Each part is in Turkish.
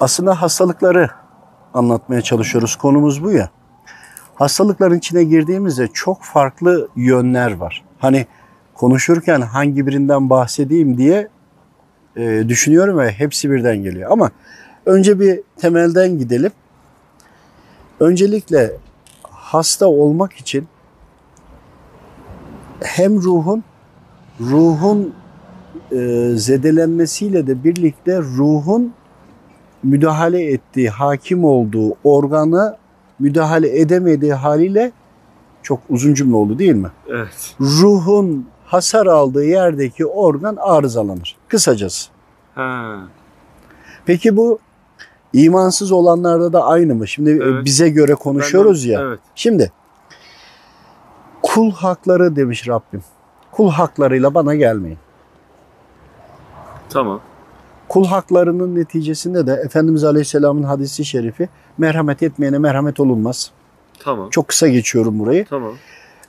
Aslında hastalıkları anlatmaya çalışıyoruz. Konumuz bu ya. Hastalıkların içine girdiğimizde çok farklı yönler var. Hani konuşurken hangi birinden bahsedeyim diye e, düşünüyorum ve hepsi birden geliyor. Ama önce bir temelden gidelim. Öncelikle hasta olmak için hem ruhun ruhun e, zedelenmesiyle de birlikte ruhun müdahale ettiği, hakim olduğu organa müdahale edemediği haliyle çok uzun cümle oldu değil mi? Evet. Ruhun hasar aldığı yerdeki organ arızalanır. Kısacası. Ha. Peki bu imansız olanlarda da aynı mı? Şimdi e, Evet. bize göre konuşuyoruz Benden- ya. Evet. Şimdi kul hakları demiş Rabbim. Kul haklarıyla bana gelmeyin. Tamam. Kul haklarının neticesinde de Efendimiz Aleyhisselam'ın hadisi şerifi merhamet etmeyene merhamet olunmaz. Tamam. Çok kısa geçiyorum burayı. Tamam.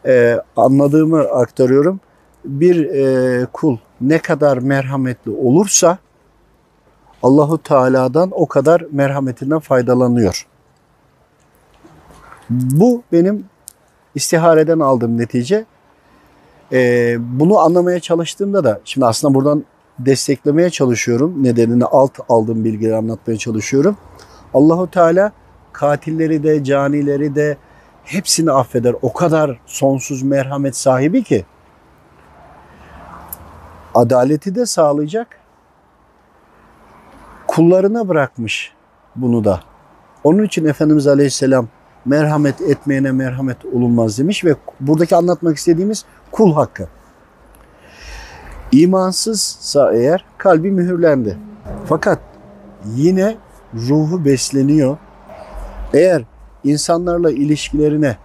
Ee, anladığımı aktarıyorum. Bir e, kul ne kadar merhametli olursa Allahu Teala'dan o kadar merhametinden faydalanıyor. Bu benim istihareden aldığım netice. Ee, bunu anlamaya çalıştığımda da şimdi aslında buradan desteklemeye çalışıyorum. Nedenini alt aldığım bilgileri anlatmaya çalışıyorum. Allahu Teala katilleri de canileri de hepsini affeder. O kadar sonsuz merhamet sahibi ki adaleti de sağlayacak. Kullarına bırakmış bunu da. Onun için Efendimiz Aleyhisselam merhamet etmeyene merhamet olunmaz demiş ve buradaki anlatmak istediğimiz kul hakkı. İmansızsa eğer kalbi mühürlendi. Fakat yine ruhu besleniyor. Eğer insanlarla ilişkilerine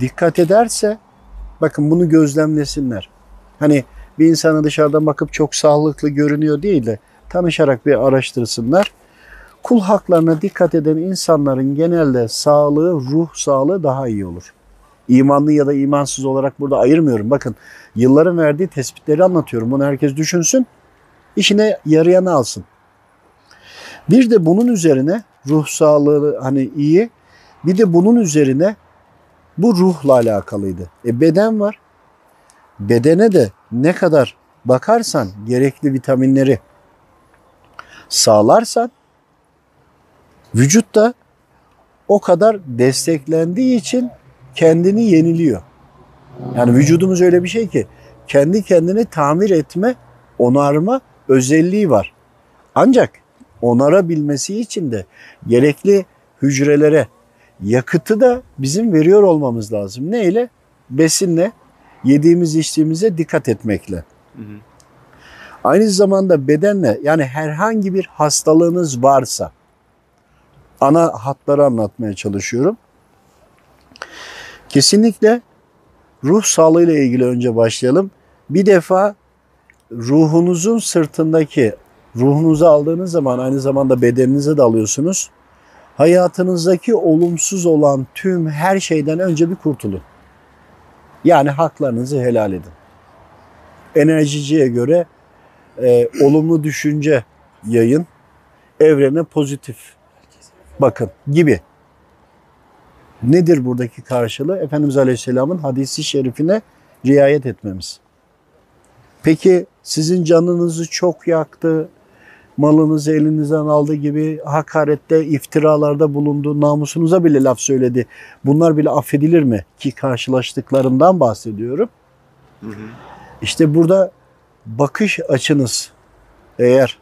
dikkat ederse bakın bunu gözlemlesinler. Hani bir insana dışarıdan bakıp çok sağlıklı görünüyor değil de tanışarak bir araştırsınlar. Kul haklarına dikkat eden insanların genelde sağlığı, ruh sağlığı daha iyi olur. İmanlı ya da imansız olarak burada ayırmıyorum. Bakın yılların verdiği tespitleri anlatıyorum. Bunu herkes düşünsün. işine yarayanı alsın. Bir de bunun üzerine ruh sağlığı hani iyi. Bir de bunun üzerine bu ruhla alakalıydı. E beden var. Bedene de ne kadar bakarsan gerekli vitaminleri sağlarsan vücut da o kadar desteklendiği için kendini yeniliyor. Yani vücudumuz öyle bir şey ki kendi kendini tamir etme, onarma özelliği var. Ancak onarabilmesi için de gerekli hücrelere yakıtı da bizim veriyor olmamız lazım. Neyle? Besinle, yediğimiz içtiğimize dikkat etmekle. Hı hı. Aynı zamanda bedenle yani herhangi bir hastalığınız varsa ana hatları anlatmaya çalışıyorum. Kesinlikle ruh sağlığıyla ilgili önce başlayalım. Bir defa ruhunuzun sırtındaki ruhunuzu aldığınız zaman aynı zamanda bedeninize de alıyorsunuz. Hayatınızdaki olumsuz olan tüm her şeyden önce bir kurtulun. Yani haklarınızı helal edin. Enerjiciye göre e, olumlu düşünce yayın, evrene pozitif bakın gibi. Nedir buradaki karşılığı? Efendimiz Aleyhisselam'ın hadisi şerifine riayet etmemiz. Peki sizin canınızı çok yaktı, malınızı elinizden aldı gibi hakarette, iftiralarda bulundu, namusunuza bile laf söyledi. Bunlar bile affedilir mi? Ki karşılaştıklarından bahsediyorum. Hı hı. İşte burada bakış açınız eğer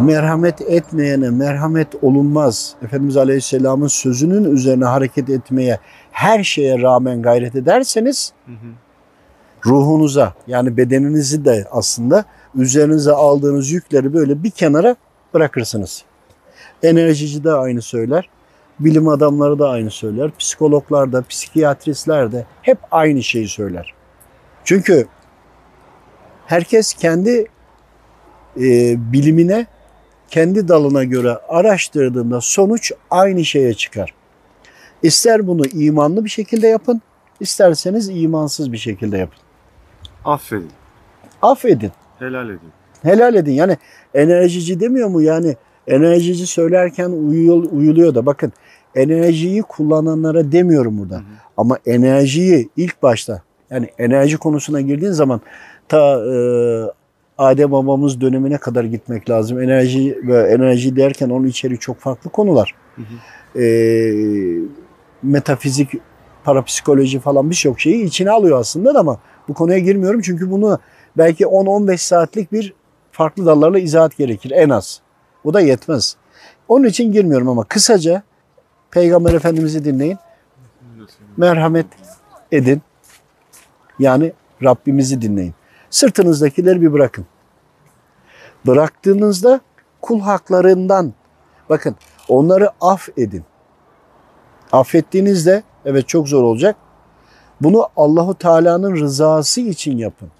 merhamet etmeyene merhamet olunmaz. Efendimiz Aleyhisselam'ın sözünün üzerine hareket etmeye her şeye rağmen gayret ederseniz Hı hı. ruhunuza yani bedeninizi de aslında üzerinize aldığınız yükleri böyle bir kenara bırakırsınız. Enerjici de aynı söyler. Bilim adamları da aynı söyler. Psikologlar da, psikiyatristler de hep aynı şeyi söyler. Çünkü herkes kendi e, bilimine, kendi dalına göre araştırdığında sonuç aynı şeye çıkar. İster bunu imanlı bir şekilde yapın, isterseniz imansız bir şekilde yapın. Affedin. Affedin, Helal edin. helal edin. Yani enerjici demiyor mu yani Enerjici söylerken uyuyor, uyuluyor da bakın enerjiyi kullananlara demiyorum burada. Hı hı. Ama enerjiyi ilk başta yani enerji konusuna girdiğin zaman ta e, Adem babamız dönemine kadar gitmek lazım. Enerji ve enerji derken onun içeriği çok farklı konular. Hı hı. E, metafizik, parapsikoloji falan birçok şeyi içine alıyor aslında da ama bu konuya girmiyorum çünkü bunu belki 10-15 saatlik bir farklı dallarla izahat gerekir en az. Bu da yetmez. Onun için girmiyorum ama kısaca Peygamber Efendimiz'i dinleyin. Merhamet edin. Yani Rabbimizi dinleyin. Sırtınızdakileri bir bırakın. Bıraktığınızda kul haklarından bakın onları af edin. Affettiğinizde evet çok zor olacak. Bunu Allahu Teala'nın rızası için yapın.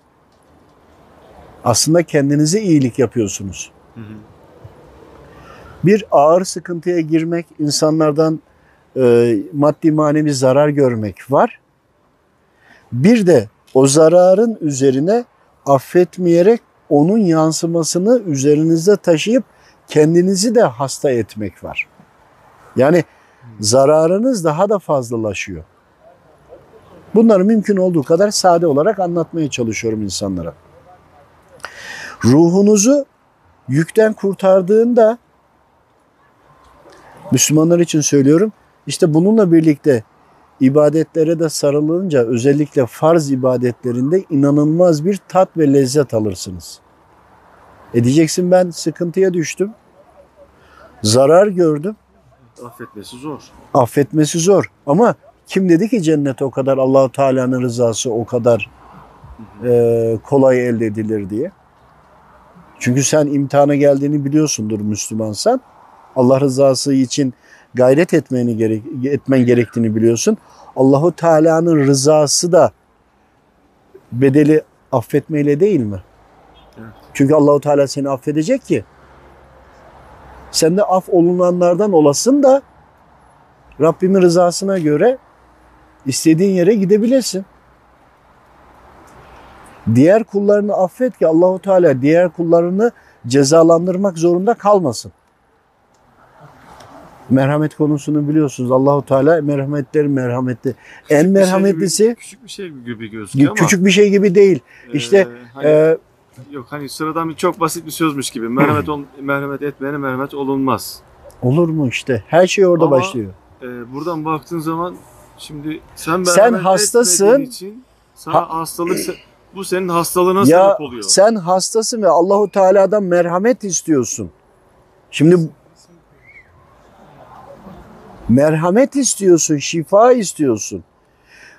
Aslında kendinize iyilik yapıyorsunuz. Hı hı. Bir ağır sıkıntıya girmek, insanlardan e, maddi manevi zarar görmek var. Bir de o zararın üzerine affetmeyerek onun yansımasını üzerinizde taşıyıp kendinizi de hasta etmek var. Yani zararınız daha da fazlalaşıyor. Bunları mümkün olduğu kadar sade olarak anlatmaya çalışıyorum insanlara. Ruhunuzu yükten kurtardığında Müslümanlar için söylüyorum. İşte bununla birlikte ibadetlere de sarılınca özellikle farz ibadetlerinde inanılmaz bir tat ve lezzet alırsınız. E diyeceksin ben sıkıntıya düştüm. Zarar gördüm. Affetmesi zor. Affetmesi zor. Ama kim dedi ki cennet o kadar Allahu Teala'nın rızası o kadar e, kolay elde edilir diye. Çünkü sen imtihana geldiğini biliyorsundur Müslümansan. Allah rızası için gayret etmeni gerek, etmen gerektiğini biliyorsun. Allahu Teala'nın rızası da bedeli affetmeyle değil mi? Evet. Çünkü Allahu Teala seni affedecek ki sen de af olunanlardan olasın da Rabbimin rızasına göre istediğin yere gidebilirsin. Diğer kullarını affet ki Allahu Teala diğer kullarını cezalandırmak zorunda kalmasın. Merhamet konusunu biliyorsunuz. Allahu Teala merhametleri merhametli. En Küçük bir şey merhametlisi gibi- küçük bir şey gibi gözüküyor ama. küçük bir şey gibi değil. e, işte, hani, Ee, yok hani sıradan bir çok basit bir sözmüş gibi. Merhamet ol, merhamet etmeyene merhamet olunmaz. olur mu işte? Her şey orada Ama- başlıyor. Ee, buradan baktığın zaman şimdi sen Sen hastasın. için sana Ha- hastalık se- bu senin hastalığına Ya sebep oluyor. sen hastasın ve Allahu Teala'dan merhamet istiyorsun. Şimdi merhamet istiyorsun, şifa istiyorsun.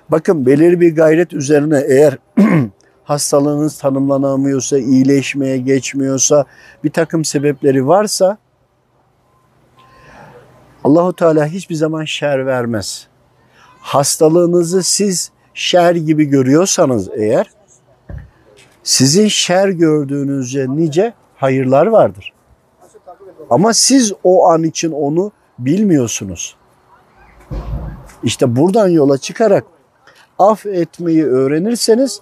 Bakın belirli bir gayret üzerine eğer hastalığınız tanımlanamıyorsa, iyileşmeye geçmiyorsa, bir takım sebepleri varsa Allahu Teala hiçbir zaman şer vermez. Hastalığınızı siz şer gibi görüyorsanız eğer sizin şer gördüğünüzce nice hayırlar vardır. Ama siz o an için onu bilmiyorsunuz. İşte buradan yola çıkarak af etmeyi öğrenirseniz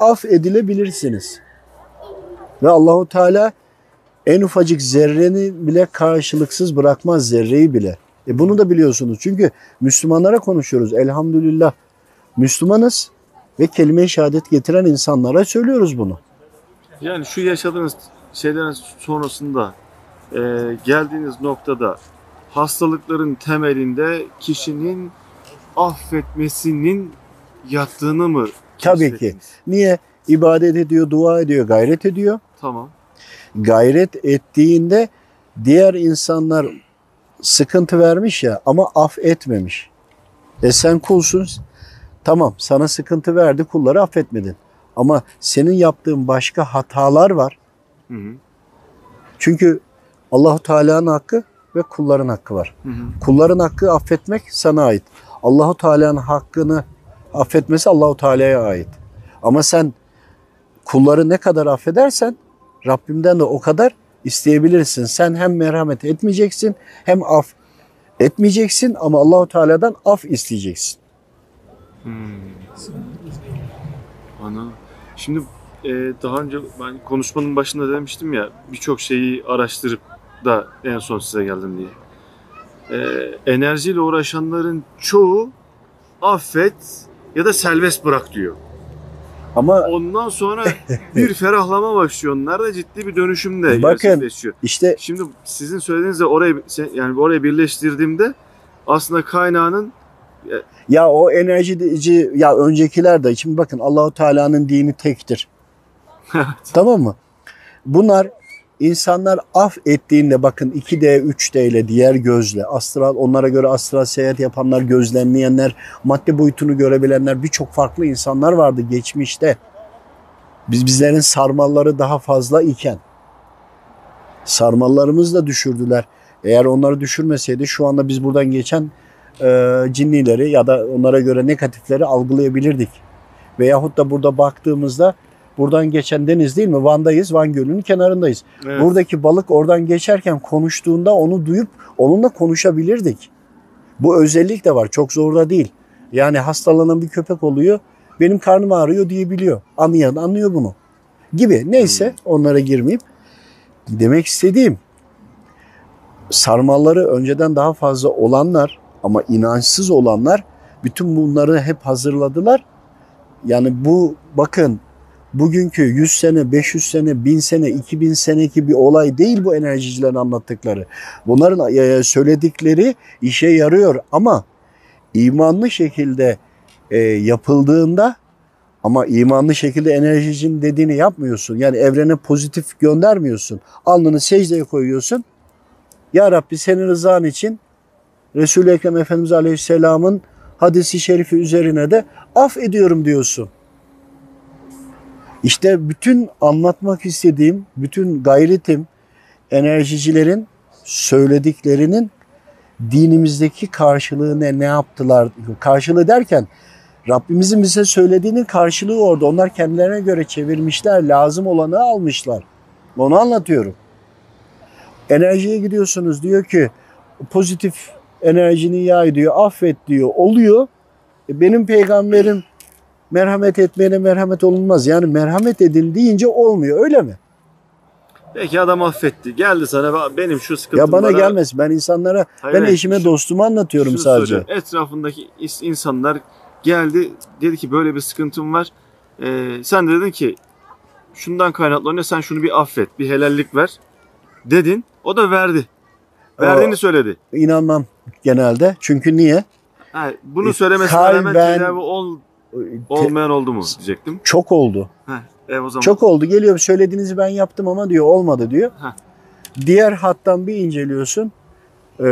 af edilebilirsiniz. Ve Allahu Teala en ufacık zerreni bile karşılıksız bırakmaz zerreyi bile. E bunu da biliyorsunuz. Çünkü Müslümanlara konuşuyoruz. Elhamdülillah Müslümanız ve kelime-i şehadet getiren insanlara söylüyoruz bunu. Yani şu yaşadığınız şeylerin sonrasında e, geldiğiniz noktada hastalıkların temelinde kişinin affetmesinin yattığını mı Tabii ki. Niye? İbadet ediyor, dua ediyor, gayret ediyor. Tamam. Gayret ettiğinde diğer insanlar sıkıntı vermiş ya ama af etmemiş. E sen kulsun. Tamam sana sıkıntı verdi kulları affetmedin. Ama senin yaptığın başka hatalar var. Hı hı. Çünkü Allahu Teala'nın hakkı ve kulların hakkı var. Hı hı. Kulların hakkı affetmek sana ait. Allahu Teala'nın hakkını affetmesi Allahu Teala'ya ait. Ama sen kulları ne kadar affedersen Rabbimden de o kadar isteyebilirsin. Sen hem merhamet etmeyeceksin hem af etmeyeceksin ama Allahu Teala'dan af isteyeceksin. Hmm. Ana. Şimdi e, daha önce ben konuşmanın başında demiştim ya birçok şeyi araştırıp da en son size geldim diye. Ee, enerjiyle uğraşanların çoğu affet ya da serbest bırak diyor. Ama Ondan sonra bir ferahlama başlıyor. Onlar da ciddi bir dönüşümde Bakın. gerçekleşiyor. işte Şimdi sizin söylediğinizle orayı yani oraya birleştirdiğimde aslında kaynağının ya o enerjici ya öncekiler de şimdi bakın Allahu Teala'nın dini tektir. Tamam mı? Bunlar insanlar af ettiğinde bakın 2D, 3D ile diğer gözle astral onlara göre astral seyahat yapanlar, gözlemleyenler, madde boyutunu görebilenler birçok farklı insanlar vardı geçmişte. Biz bizlerin sarmalları daha fazla iken sarmallarımızı da düşürdüler. Eğer onları düşürmeseydi şu anda biz buradan geçen e, cinnileri ya da onlara göre negatifleri algılayabilirdik. Veyahut da burada baktığımızda buradan geçen deniz değil mi? Van'dayız, Van Gölü'nün kenarındayız. evet, Buradaki balık oradan geçerken konuştuğunda onu duyup onunla konuşabilirdik. Bu özellik de var. Çok zor da değil. Yani hastalanan bir köpek oluyor. Benim karnım ağrıyor diyebiliyor. Anlayan anlıyor bunu. Gibi. Neyse onlara girmeyeyim. Demek istediğim sarmalları önceden daha fazla olanlar ama inançsız olanlar bütün bunları hep hazırladılar. Yani bu bakın bugünkü 100 sene, 500 sene, 1000 sene, 2000 seneki bir olay değil bu enerjicilerin anlattıkları. Bunların e, söyledikleri işe yarıyor ama imanlı şekilde e, yapıldığında ama imanlı şekilde enerjicinin dediğini yapmıyorsun. Yani evrene pozitif göndermiyorsun. Alnını secdeye koyuyorsun. Ya Rabbi senin rızan için Resul-i Ekrem Efendimiz Aleyhisselam'ın hadisi şerifi üzerine de af ediyorum diyorsun. İşte bütün anlatmak istediğim, bütün gayretim enerjicilerin söylediklerinin dinimizdeki karşılığı ne, ne yaptılar? Karşılığı derken Rabbimizin bize söylediğinin karşılığı orada. Onlar kendilerine göre çevirmişler, lazım olanı almışlar. Onu anlatıyorum. Enerjiye gidiyorsunuz diyor ki pozitif enerjini yay diyor, affet diyor. Oluyor. E, Benim peygamberim merhamet etmeyene merhamet olunmaz. Yani merhamet edin deyince olmuyor öyle mi? Peki adam affetti. Geldi sana benim şu sıkıntım Ya bana var. gelmez. Ben insanlara, Hayır, ben eşime Şu- dostuma anlatıyorum şunu sadece. söylüyorum. Etrafındaki insanlar geldi dedi ki böyle bir sıkıntım var. Ee, sen de dedin ki şundan kaynaklanıyor sen şunu bir affet bir helallik ver dedin. O da verdi. Verdiğini söyledi. İnanmam genelde. Çünkü niye? Ha, bunu E, söylemesine rağmen tedavi ol, olmayan oldu mu diyecektim. çok oldu. Heh, e o zaman Çok oldu. Geliyor söylediğinizi ben yaptım ama diyor olmadı diyor. Heh. Diğer hattan bir inceliyorsun. Ee,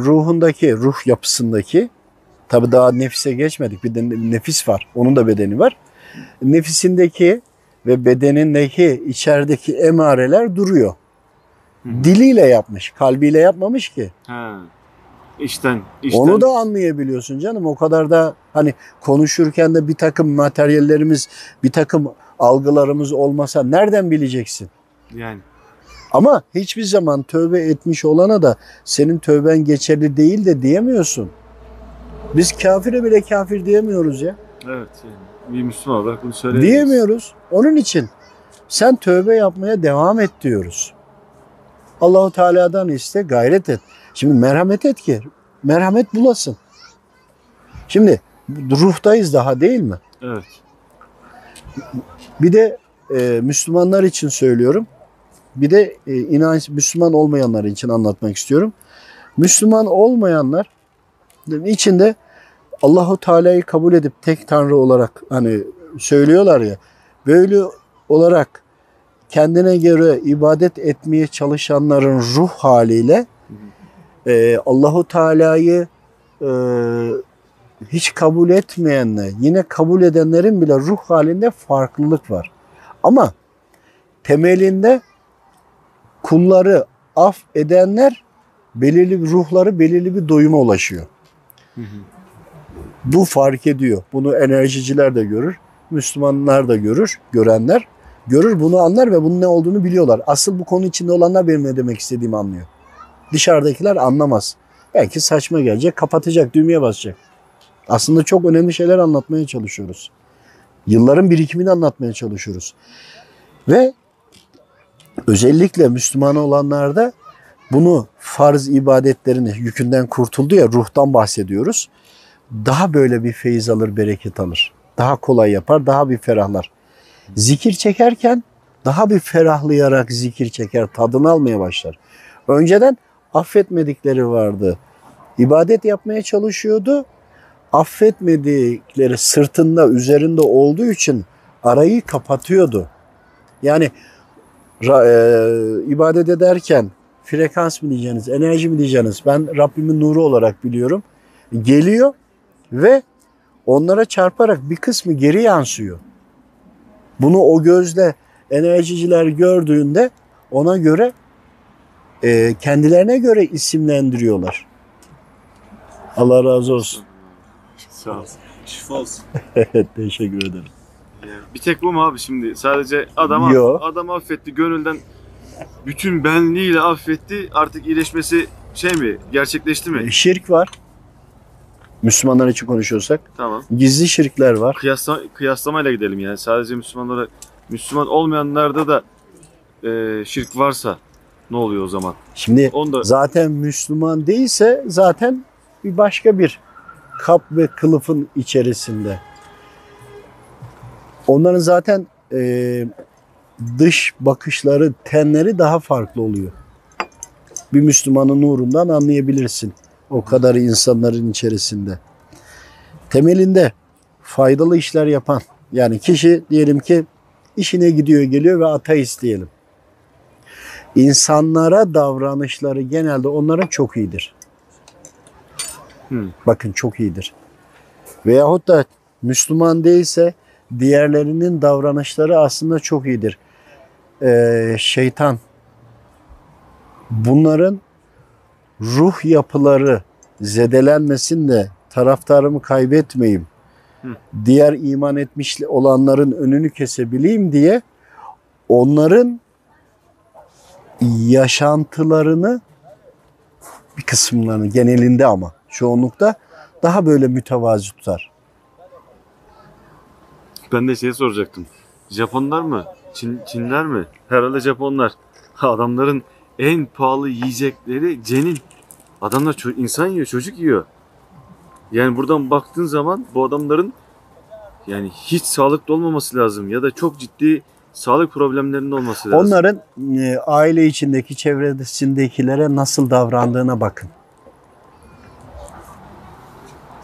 ruhundaki, ruh yapısındaki tabi daha nefise geçmedik. Bir de nefis var. Onun da bedeni var. Nefisindeki ve bedenindeki içerideki emareler duruyor. Hı hı. Diliyle yapmış, kalbiyle yapmamış ki. Ha. İşten, işten. Onu da anlayabiliyorsun canım. O kadar da hani konuşurken de bir takım materyallerimiz, bir takım algılarımız olmasa nereden bileceksin? yani Ama hiçbir zaman tövbe etmiş olana da senin tövben geçerli değil de diyemiyorsun. Biz kafire bile kafir diyemiyoruz ya. evet yani bir Müslüman olarak bunu söyleyebiliriz. Diyemiyoruz. Onun için sen tövbe yapmaya devam et diyoruz. Allahu Teala'dan iste, gayret et. Şimdi merhamet et ki merhamet bulasın. Şimdi ruhtayız daha değil mi? Evet. Bir de e, Müslümanlar için söylüyorum. Bir de e, inanç Müslüman olmayanlar için anlatmak istiyorum. Müslüman olmayanlar içinde Allahu Teala'yı kabul edip tek tanrı olarak hani söylüyorlar ya. Böyle olarak kendine göre ibadet etmeye çalışanların ruh haliyle e, Allahu Teala'yı e, hiç kabul etmeyenler, yine kabul edenlerin bile ruh halinde farklılık var. Ama temelinde kulları af edenler belirli bir ruhları belirli bir doyuma ulaşıyor. Hı hı. Bu fark ediyor. Bunu enerjiciler de görür, Müslümanlar da görür, görenler görür, bunu anlar ve bunun ne olduğunu biliyorlar. Asıl bu konu içinde olanlar benim ne demek istediğimi anlıyor. Dışarıdakiler anlamaz. Belki saçma gelecek, kapatacak, düğmeye basacak. Aslında çok önemli şeyler anlatmaya çalışıyoruz. Yılların birikimini anlatmaya çalışıyoruz. Ve özellikle Müslüman olanlarda bunu farz ibadetlerini yükünden kurtuldu ya ruhtan bahsediyoruz. Daha böyle bir feyiz alır, bereket alır. Daha kolay yapar, daha bir ferahlar. Zikir çekerken daha bir ferahlayarak zikir çeker, tadını almaya başlar. Önceden affetmedikleri vardı. İbadet yapmaya çalışıyordu. Affetmedikleri sırtında, üzerinde olduğu için arayı kapatıyordu. Yani e, ibadet ederken frekans mı diyeceğiniz, enerji mi diyeceğiniz ben Rabbimin nuru olarak biliyorum. Geliyor ve onlara çarparak bir kısmı geri yansıyor. Bunu o gözle enerjiciler gördüğünde ona göre e, kendilerine göre isimlendiriyorlar. Allah razı olsun. Sağ ol. Şifa olsun. Evet, teşekkür ederim. Bir tek bu mu abi şimdi? Sadece adam, Yo. adam affetti. Gönülden bütün benliğiyle affetti. Artık iyileşmesi şey mi? Gerçekleşti mi? Şirk var. Müslümanlar için konuşuyorsak. Tamam. Gizli şirkler var. Kıyasla, kıyaslamayla gidelim yani. Sadece Müslümanlara, Müslüman olmayanlarda da e, şirk varsa ne oluyor o zaman? Şimdi Onu da zaten Müslüman değilse zaten bir başka bir kap ve kılıfın içerisinde. Onların zaten e, dış bakışları, tenleri daha farklı oluyor. Bir Müslümanın nurundan anlayabilirsin. O kadar insanların içerisinde. Temelinde faydalı işler yapan, yani kişi diyelim ki işine gidiyor geliyor ve ateist diyelim. İnsanlara davranışları genelde onların çok iyidir. Hmm. Bakın çok iyidir. Veyahut da Müslüman değilse diğerlerinin davranışları aslında çok iyidir. Ee, şeytan bunların ruh yapıları zedelenmesin de taraftarımı kaybetmeyeyim. Hı. Diğer iman etmiş olanların önünü kesebileyim diye onların yaşantılarını bir kısımlarını genelinde ama çoğunlukta daha böyle mütevazi tutar. ben de şey soracaktım. Japonlar mı? Çin, Çinler mi? Herhalde Japonlar. Adamların en pahalı yiyecekleri cenin. Adamlar insan yiyor, çocuk yiyor. Yani buradan baktığın zaman bu adamların yani hiç sağlıklı olmaması lazım ya da çok ciddi sağlık problemlerinin olması lazım. Onların e, aile içindeki çevresindekilere nasıl davrandığına bakın.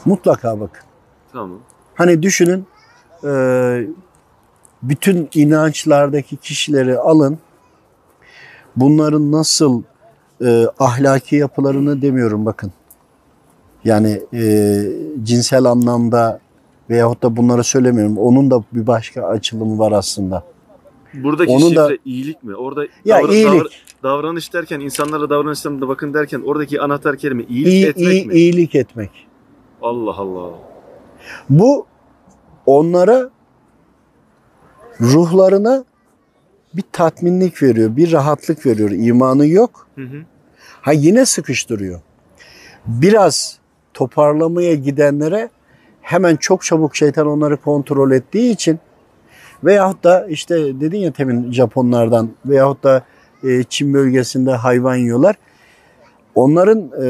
Mutlaka bakın. Tamam. Hani düşünün e, bütün inançlardaki kişileri alın. Bunların nasıl e, ahlaki yapılarını demiyorum bakın. Yani e, cinsel anlamda veyahut da bunları söylemiyorum. Onun da bir başka açılımı var aslında. Buradaki Onun şifre da- iyilik mi? Orada Ya davra- iyilik. davra- davranış derken insanlara davranışlarına bakın derken oradaki anahtar kelime iyilik İyi, etmek iyi- mi? iyilik etmek. Allah Allah. Bu onlara ruhlarına bir tatminlik veriyor, bir rahatlık veriyor. İmanı yok. Hı hı. Ha yine sıkıştırıyor. Biraz toparlamaya gidenlere hemen çok çabuk şeytan onları kontrol ettiği için veyahut da işte dedin ya temin Japonlardan veyahut da e, Çin bölgesinde hayvan yiyorlar. Onların e,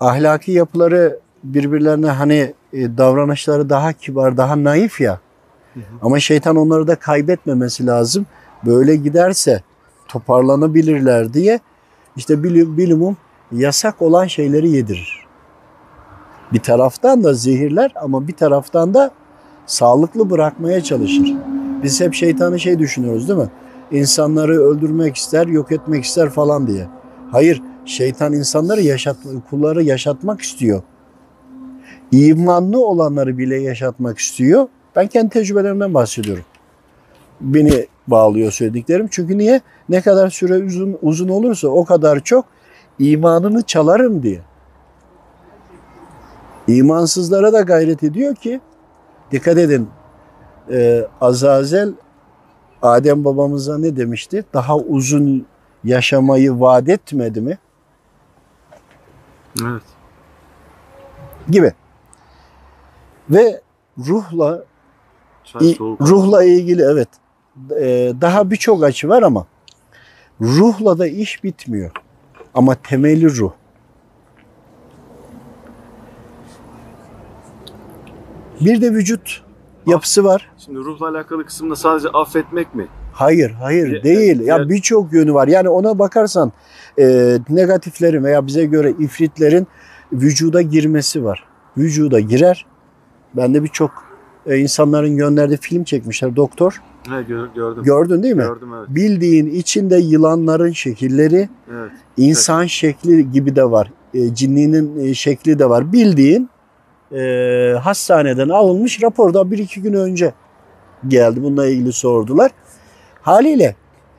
ahlaki yapıları birbirlerine hani e, davranışları daha kibar, daha naif ya. Hı hı. Ama şeytan onları da kaybetmemesi lazım. Böyle giderse toparlanabilirler diye işte bilim, bilimum yasak olan şeyleri yedirir. Bir taraftan da zehirler ama bir taraftan da sağlıklı bırakmaya çalışır. Biz hep şeytanı şey düşünüyoruz değil mi? İnsanları öldürmek ister, yok etmek ister falan diye. Hayır, şeytan insanları yaşat, kulları yaşatmak istiyor. İmanlı olanları bile yaşatmak istiyor. Ben kendi tecrübelerimden bahsediyorum. Beni bağlıyor söylediklerim. Çünkü niye? Ne kadar süre uzun, uzun olursa o kadar çok imanını çalarım diye. İmansızlara da gayret ediyor ki dikkat edin e, Azazel Adem babamıza ne demişti? Daha uzun yaşamayı vaat etmedi mi? Evet. Gibi. Ve ruhla İ- ruhla ilgili evet e, daha birçok açı var ama ruhla da iş bitmiyor. Ama temeli ruh. Bir de vücut yapısı var. Şimdi ruhla alakalı kısımda sadece affetmek mi? Hayır, hayır değil. Ya birçok yönü var. Yani ona bakarsan e, negatiflerin veya bize göre ifritlerin vücuda girmesi var. Vücuda girer. Ben de birçok e, insanların gönderdiği film çekmişler. Doktor. He gör- gördüm. Gördün değil mi? Gördüm evet. Bildiğin içinde yılanların şekilleri, Evet. insan şekli gibi de var. E, cinliğinin e, şekli de var. Bildiğin e, hastaneden alınmış raporda bir iki gün önce geldi. Bununla ilgili sordular. Haliyle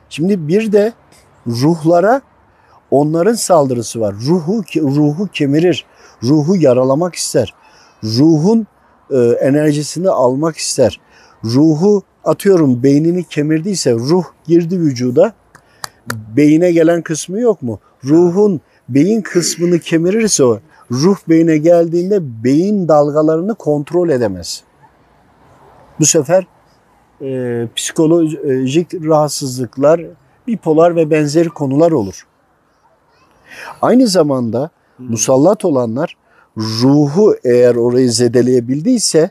şimdi bir de ruhlara onların saldırısı var. Ruhu ruhu kemirir. Ruhu yaralamak ister. Ruhun e, enerjisini almak ister. Ruhu atıyorum beynini kemirdiyse ruh girdi vücuda. Beyine gelen kısmı yok mu? Ruhun beyin kısmını kemirirse o ruh beyine geldiğinde beyin dalgalarını kontrol edemez. Bu sefer e, psikolojik rahatsızlıklar, bipolar ve benzeri konular olur. Aynı zamanda musallat olanlar ruhu eğer orayı zedeleyebildiyse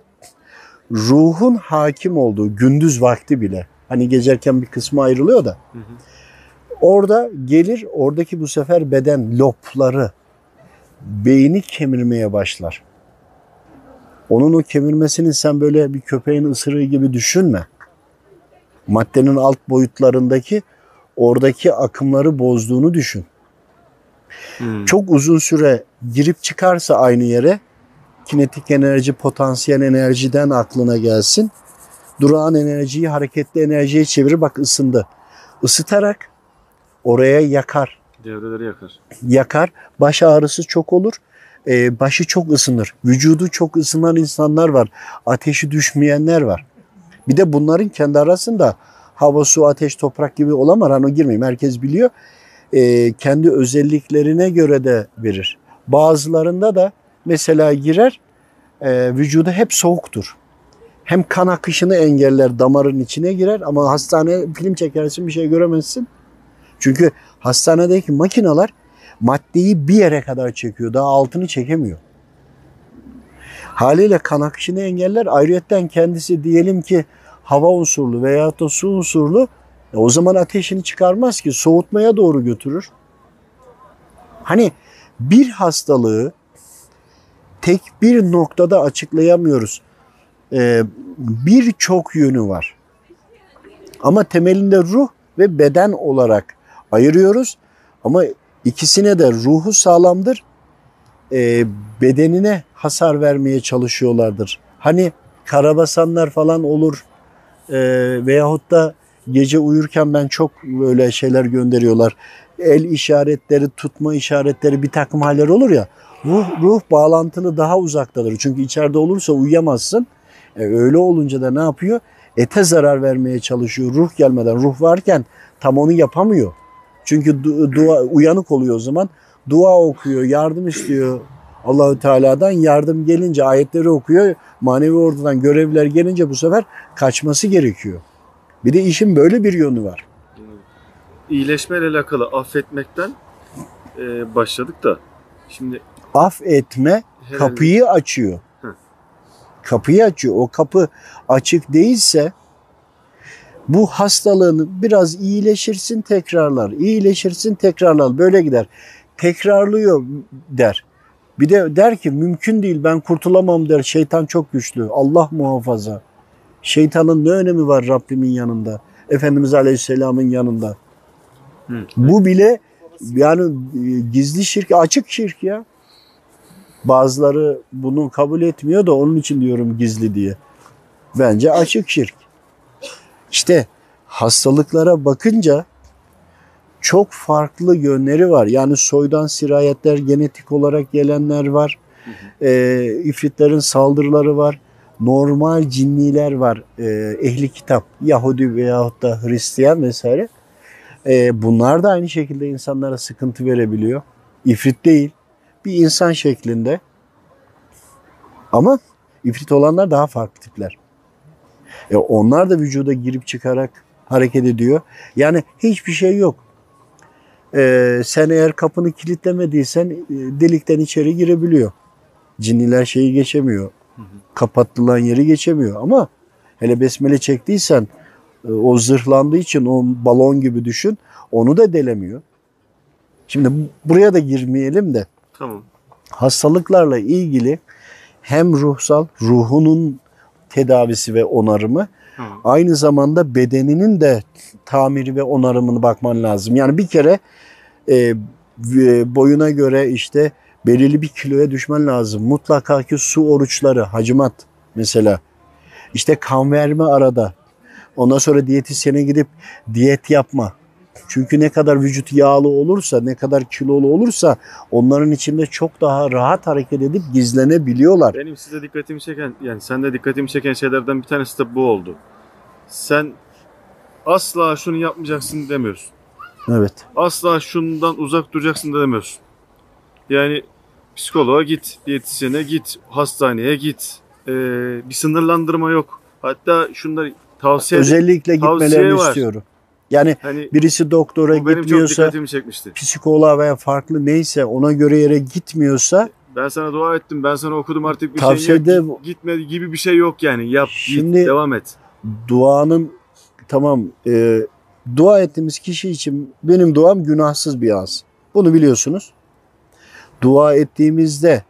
ruhun hakim olduğu gündüz vakti bile hani gezerken bir kısmı ayrılıyor da Hı hı. orada gelir oradaki bu sefer beden lobları beyni kemirmeye başlar. Onun o kemirmesini sen böyle bir köpeğin ısırığı gibi düşünme. Maddenin alt boyutlarındaki oradaki akımları bozduğunu düşün. Hmm. Çok uzun süre girip çıkarsa aynı yere kinetik enerji, potansiyel enerjiden aklına gelsin. Durağan enerjiyi hareketli enerjiye çevirir. Bak ısındı. Isıtarak oraya yakar. Devreleri yakar. Yakar. Baş ağrısı çok olur. Ee, başı çok ısınır. Vücudu çok ısınan insanlar var. Ateşi düşmeyenler var. Bir de bunların kendi arasında hava, su, ateş, toprak gibi olamaz. Hani girmeyeyim. Herkes biliyor. Ee, kendi özelliklerine göre de verir. Bazılarında da mesela girer e, vücudu hep soğuktur. Hem kan akışını engeller damarın içine girer ama hastane film çekersin bir şey göremezsin. Çünkü hastanedeki makineler maddeyi bir yere kadar çekiyor. Daha altını çekemiyor. Haliyle kan akışını engeller. Ayrıyetten kendisi diyelim ki hava unsurlu veya da su unsurlu e o zaman ateşini çıkarmaz ki soğutmaya doğru götürür. Hani bir hastalığı tek bir noktada açıklayamıyoruz. Ee, Birçok yönü var. Ama temelinde ruh ve beden olarak ayırıyoruz. Ama ikisine de ruhu sağlamdır. Ee, bedenine hasar vermeye çalışıyorlardır. Hani karabasanlar falan olur. Ee, veyahut da gece uyurken ben çok böyle şeyler gönderiyorlar. El işaretleri, tutma işaretleri bir takım haller olur ya. Ruh, ruh bağlantılı daha uzaktadır. Çünkü içeride olursa uyuyamazsın. E, öyle olunca da ne yapıyor? Ete zarar vermeye çalışıyor ruh gelmeden. Ruh varken tam onu yapamıyor. Çünkü du- dua uyanık oluyor o zaman. Dua okuyor, yardım istiyor Allahü Teala'dan. Yardım gelince ayetleri okuyor. Manevi ordudan görevler gelince bu sefer kaçması gerekiyor. Bir de işin böyle bir yönü var. İyileşmeyle alakalı affetmekten e, başladık da şimdi Af etme herhalde- kapıyı açıyor. Hı. Kapıyı açıyor. O kapı açık değilse bu hastalığını biraz iyileşirsin tekrarlar. İyileşirsin tekrarlar. Böyle gider. Tekrarlıyor der. Bir de der ki mümkün değil ben kurtulamam der. Şeytan çok güçlü. Allah muhafaza. Şeytanın ne önemi var Rabbimin yanında? Efendimiz Aleyhisselam'ın yanında. Hı. Bu bile yani gizli şirk, açık şirk ya. Bazıları bunu kabul etmiyor da onun için diyorum gizli diye. Bence açık şirk. İşte hastalıklara bakınca çok farklı yönleri var. Yani soydan sirayetler, genetik olarak gelenler var. Ee, ifritlerin saldırıları var. Normal cinniler var. Ee, ehli kitap, Yahudi veyahut da Hristiyan vesaire. Ee, bunlar da aynı şekilde insanlara sıkıntı verebiliyor. İfrit değil. Bir insan şeklinde. Ama ifrit olanlar daha farklı tipler. E onlar da vücuda girip çıkarak hareket ediyor. Yani hiçbir şey yok. Ee, sen eğer kapını kilitlemediysen e, delikten içeri girebiliyor. Cinniler şeyi geçemiyor. Kapatılan yeri geçemiyor ama hele besmele çektiysen e, o zırhlandığı için o balon gibi düşün onu da delemiyor. Şimdi bu- buraya da girmeyelim de Tamam. hastalıklarla ilgili hem ruhsal ruhunun tedavisi ve onarımı Tamam. aynı zamanda bedeninin de tamiri ve onarımını bakman lazım. Yani bir kere e, boyuna göre işte belirli bir kiloya düşmen lazım. Mutlaka ki su oruçları, hacimat mesela. İşte kan verme arada. Ondan sonra diyetisyene gidip diyet yapma. Çünkü ne kadar vücut yağlı olursa, ne kadar kilolu olursa onların içinde çok daha rahat hareket edip gizlenebiliyorlar. Benim size dikkatimi çeken, yani sende dikkatimi çeken şeylerden bir tanesi de bu oldu. Sen asla şunu yapmayacaksın demiyorsun. Evet. Asla şundan uzak duracaksın da demiyorsun. Yani psikoloğa git, diyetisyene git, hastaneye git. Ee, bir sınırlandırma yok. Hatta şunları tavsiye Özellikle tavsiye gitmelerini var. istiyorum. Yani hani birisi doktora gitmiyorsa, psikoloğa veya farklı neyse ona göre yere gitmiyorsa Ben sana dua ettim, ben sana okudum artık bir şey Tavsiyede yok. bu- Gitme gibi bir şey yok yani. Yap, Şimdi- git, devam et. duanın tamam e, dua ettiğimiz kişi için benim duam günahsız bir ağız. Bunu biliyorsunuz. Dua ettiğimizde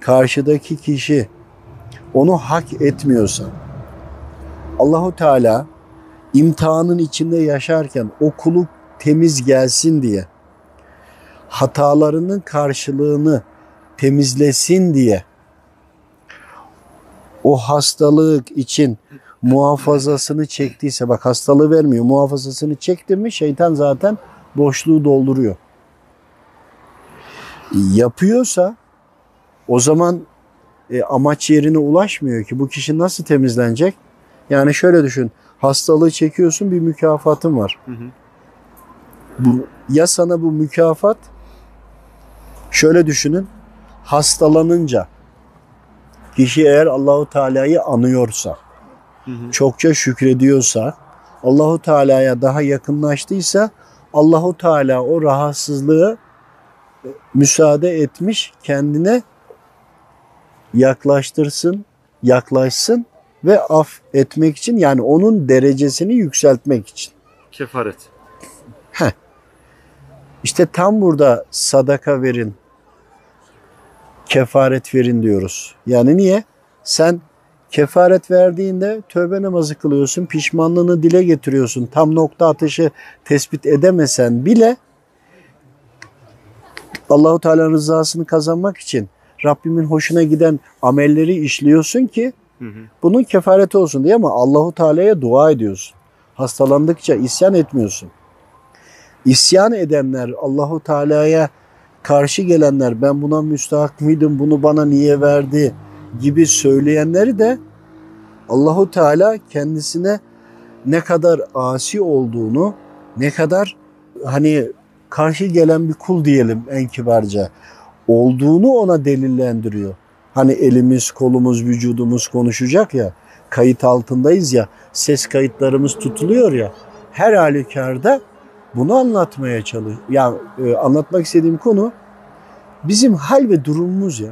karşıdaki kişi onu hak etmiyorsa Allahu Teala imtihanın içinde yaşarken o temiz gelsin diye hatalarının karşılığını temizlesin diye o hastalık için muhafazasını çektiyse bak hastalığı vermiyor muhafazasını çekti mi şeytan zaten boşluğu dolduruyor. Yapıyorsa o zaman e, amaç yerine ulaşmıyor ki bu kişi nasıl temizlenecek? Yani şöyle düşün hastalığı çekiyorsun bir mükafatın var. Hı hı. Bu, ya sana bu mükafat şöyle düşünün hastalanınca kişi eğer Allahu Teala'yı anıyorsa Hı hı. çokça şükrediyorsa, Allahu Teala'ya daha yakınlaştıysa Allahu Teala o rahatsızlığı e, müsaade etmiş kendine yaklaştırsın, yaklaşsın ve af etmek için yani onun derecesini yükseltmek için. Kefaret. İşte tam burada sadaka verin, kefaret verin diyoruz. Yani niye? Sen kefaret verdiğinde tövbe namazı kılıyorsun, pişmanlığını dile getiriyorsun. Tam nokta atışı tespit edemesen bile Allahu Teala rızasını kazanmak için Rabbimin hoşuna giden amelleri işliyorsun ki Bunun kefareti olsun diye ama Allahu Teala'ya dua ediyorsun. Hastalandıkça isyan etmiyorsun. İsyan edenler Allahu Teala'ya karşı gelenler ben buna müstahak mıydım bunu bana niye verdi gibi söyleyenleri de Allahu Teala kendisine ne kadar asi olduğunu ne kadar hani karşı gelen bir kul diyelim en kibarca olduğunu ona delillendiriyor. Hani elimiz, kolumuz, vücudumuz konuşacak ya, kayıt altındayız ya, ses kayıtlarımız tutuluyor ya. Her halükarda bunu anlatmaya çalış. Ya e, anlatmak istediğim konu bizim hal ve durumumuz ya.